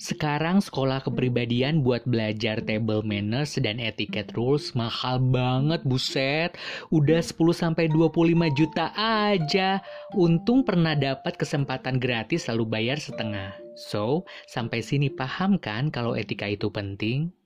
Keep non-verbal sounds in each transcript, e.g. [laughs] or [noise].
Sekarang sekolah kepribadian buat belajar table manners dan etiquette rules mahal banget buset. Udah 10 sampai 25 juta aja. Untung pernah dapat kesempatan gratis lalu bayar setengah. So, sampai sini paham kan kalau etika itu penting?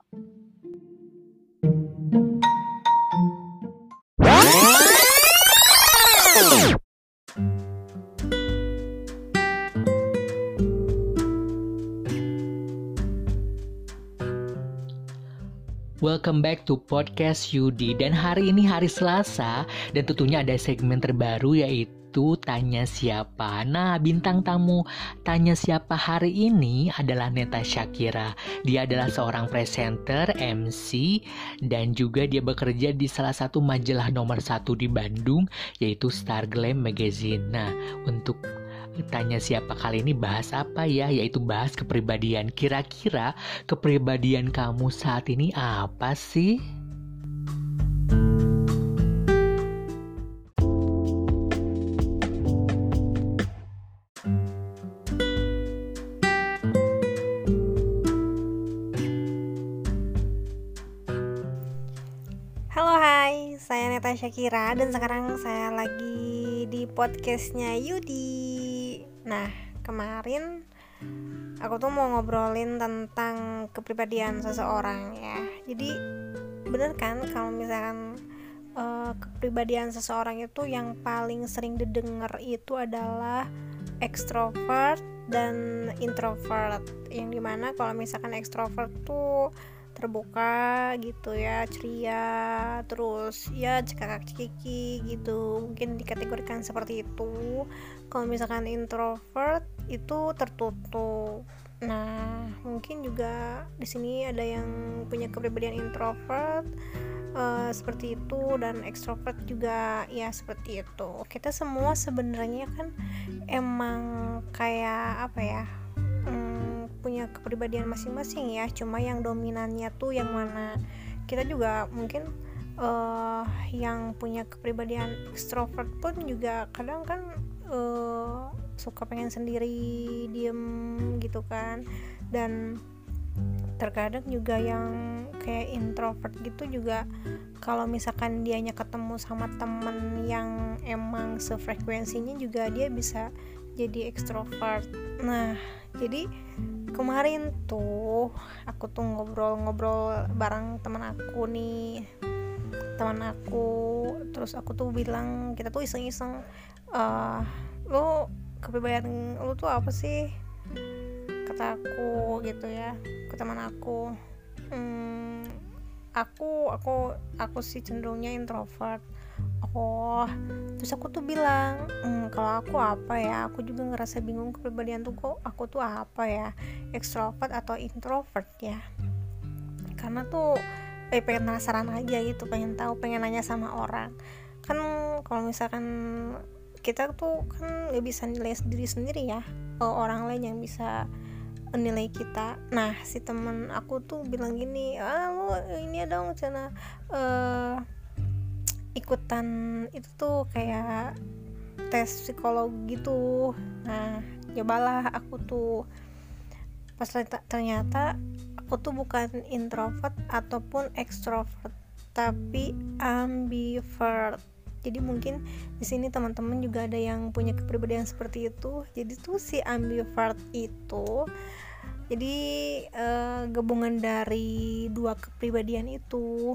Welcome back to podcast Yudi dan hari ini hari Selasa dan tentunya ada segmen terbaru yaitu tanya siapa. Nah, bintang tamu tanya siapa hari ini adalah Neta Shakira. Dia adalah seorang presenter, MC dan juga dia bekerja di salah satu majalah nomor satu di Bandung yaitu Star Glam Magazine. Nah, untuk Tanya siapa kali ini bahas apa ya? Yaitu bahas kepribadian. Kira-kira kepribadian kamu saat ini apa sih? Halo hai, saya Neta Shakira dan sekarang saya lagi di podcastnya Yudi Nah, kemarin aku tuh mau ngobrolin tentang kepribadian seseorang ya. Jadi bener kan kalau misalkan uh, kepribadian seseorang itu yang paling sering didengar itu adalah extrovert dan introvert. Yang di mana kalau misalkan extrovert tuh terbuka gitu ya ceria terus ya cekakak cekiki gitu. Mungkin dikategorikan seperti itu. Kalau misalkan introvert itu tertutup. Nah mungkin juga di sini ada yang punya kepribadian introvert uh, seperti itu dan extrovert juga ya seperti itu. Kita semua sebenarnya kan emang kayak apa ya punya kepribadian masing-masing ya cuma yang dominannya tuh yang mana. Kita juga mungkin uh, yang punya kepribadian extrovert pun juga kadang kan uh, suka pengen sendiri diem gitu kan. Dan terkadang juga yang kayak introvert gitu juga kalau misalkan dianya ketemu sama temen yang emang sefrekuensinya juga dia bisa jadi ekstrovert nah jadi kemarin tuh aku tuh ngobrol-ngobrol bareng teman aku nih. Teman aku terus aku tuh bilang kita tuh iseng-iseng uh, lu kepribadian lu tuh apa sih? Kata aku gitu ya ke teman aku. Hmm, aku aku aku sih cenderungnya introvert oh terus aku tuh bilang hmm, kalau aku apa ya? Aku juga ngerasa bingung kepribadian tuh kok aku tuh apa ya? Ekstrovert atau introvert ya? Karena tuh eh, pengen penasaran aja gitu pengen tahu pengen nanya sama orang. Kan kalau misalkan kita tuh kan nggak bisa nilai diri sendiri ya orang lain yang bisa nilai kita. Nah si temen aku tuh bilang gini ah lo ini dong cina uh, ikutan itu tuh kayak tes psikologi gitu. Nah cobalah aku tuh. Pas ternyata aku tuh bukan introvert ataupun extrovert tapi ambivert. Jadi mungkin di sini teman-teman juga ada yang punya kepribadian seperti itu. Jadi tuh si ambivert itu jadi uh, gabungan dari dua kepribadian itu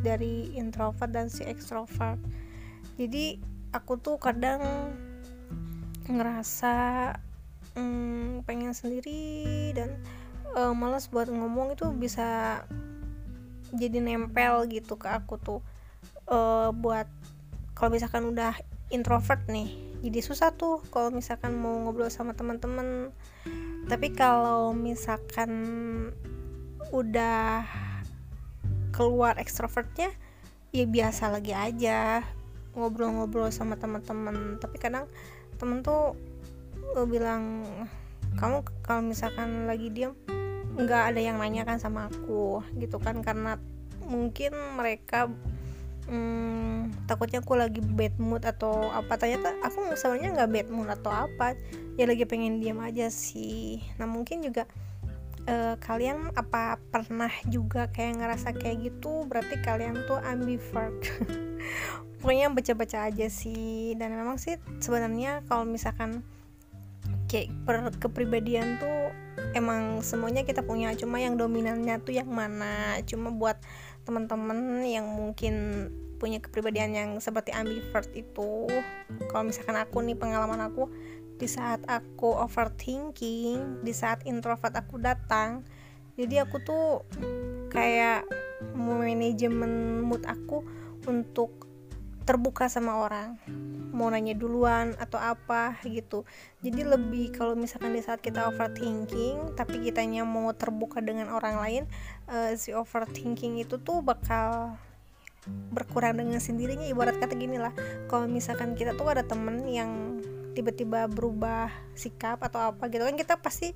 dari introvert dan si extrovert. Jadi aku tuh kadang ngerasa hmm, pengen sendiri dan uh, malas buat ngomong itu bisa jadi nempel gitu ke aku tuh. Uh, buat kalau misalkan udah introvert nih jadi susah tuh kalau misalkan mau ngobrol sama teman-teman tapi kalau misalkan udah keluar ekstrovertnya ya biasa lagi aja ngobrol-ngobrol sama teman-teman. Tapi kadang temen tuh gue bilang kamu kalau misalkan lagi diam nggak ada yang nanya kan sama aku gitu kan. Karena mungkin mereka hmm, takutnya aku lagi bad mood atau apa. Ternyata aku sebenarnya nggak bad mood atau apa ya lagi pengen diam aja sih. Nah mungkin juga uh, kalian apa pernah juga kayak ngerasa kayak gitu? Berarti kalian tuh ambivert. [laughs] Pokoknya baca-baca aja sih. Dan memang sih sebenarnya kalau misalkan kayak per kepribadian tuh emang semuanya kita punya. Cuma yang dominannya tuh yang mana? Cuma buat teman-teman yang mungkin punya kepribadian yang seperti ambivert itu. Kalau misalkan aku nih pengalaman aku di saat aku overthinking di saat introvert aku datang jadi aku tuh kayak manajemen mood aku untuk terbuka sama orang. Mau nanya duluan atau apa gitu. Jadi lebih kalau misalkan di saat kita overthinking tapi kitanya mau terbuka dengan orang lain uh, si overthinking itu tuh bakal berkurang dengan sendirinya. Ibarat kata gini lah kalau misalkan kita tuh ada temen yang tiba-tiba berubah sikap atau apa gitu. Kan kita pasti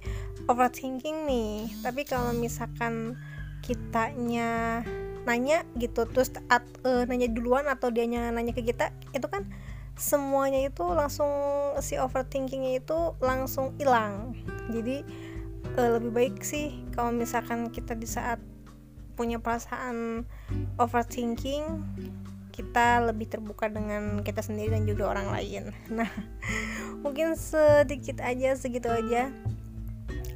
overthinking nih. Tapi kalau misalkan kitanya nanya gitu terus at, uh, nanya duluan atau dia nanya ke kita itu kan semuanya itu langsung si overthinkingnya itu langsung hilang. Jadi uh, lebih baik sih kalau misalkan kita di saat punya perasaan overthinking kita lebih terbuka dengan kita sendiri dan juga orang lain. [laughs] Nah mungkin sedikit aja segitu aja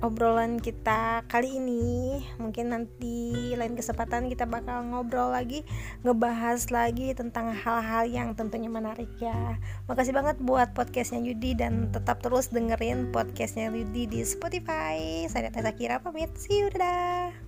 obrolan kita kali ini. Mungkin nanti lain kesempatan kita bakal ngobrol lagi ngebahas lagi tentang hal-hal yang tentunya menarik ya. Makasih banget buat podcastnya Yudi dan tetap terus dengerin podcastnya Yudi di Spotify. Saya Tata Kira pamit. See you dadah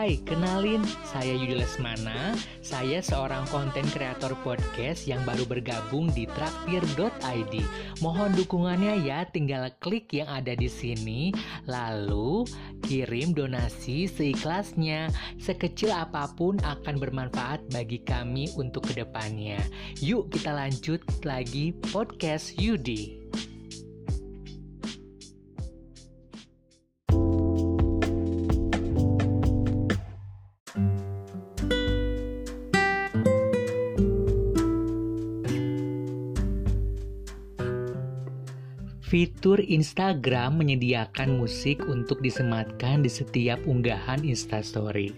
Hai, kenalin, saya Yudi Lesmana. Saya seorang konten kreator podcast yang baru bergabung di traktir.id. Mohon dukungannya ya, tinggal klik yang ada di sini, lalu kirim donasi seikhlasnya. Sekecil apa pun akan bermanfaat bagi kami untuk ke depannya. Yuk kita lanjut lagi podcast Yudi. Fitur Instagram menyediakan musik untuk disematkan di setiap unggahan Instastory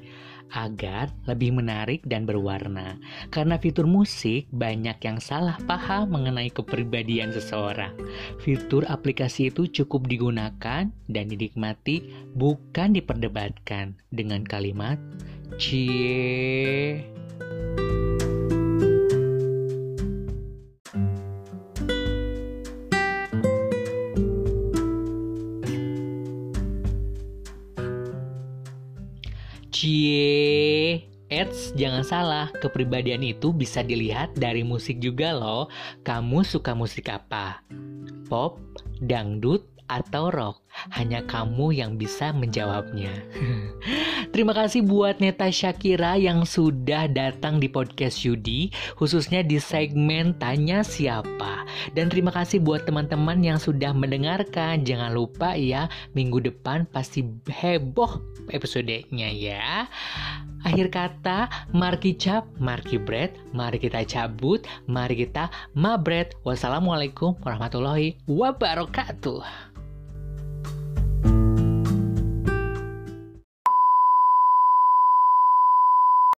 agar lebih menarik dan berwarna. Karena fitur musik, banyak yang salah paham mengenai kepribadian seseorang. Fitur aplikasi itu cukup digunakan dan dinikmati, bukan diperdebatkan dengan kalimat "cie". Cie, Eits, jangan salah, kepribadian itu bisa dilihat dari musik juga loh. Kamu suka musik apa? Pop, dangdut, atau rock? Hanya kamu yang bisa menjawabnya. [laughs] Terima kasih buat Neta Shakira yang sudah datang di podcast Yudi, khususnya di segmen Tanya Siapa. Dan terima kasih buat teman-teman yang sudah mendengarkan. Jangan lupa ya, minggu depan pasti heboh episodenya ya. Akhir kata, mari cap, mari bread, mari kita cabut, mari kita mabret. Wassalamualaikum warahmatullahi wabarakatuh.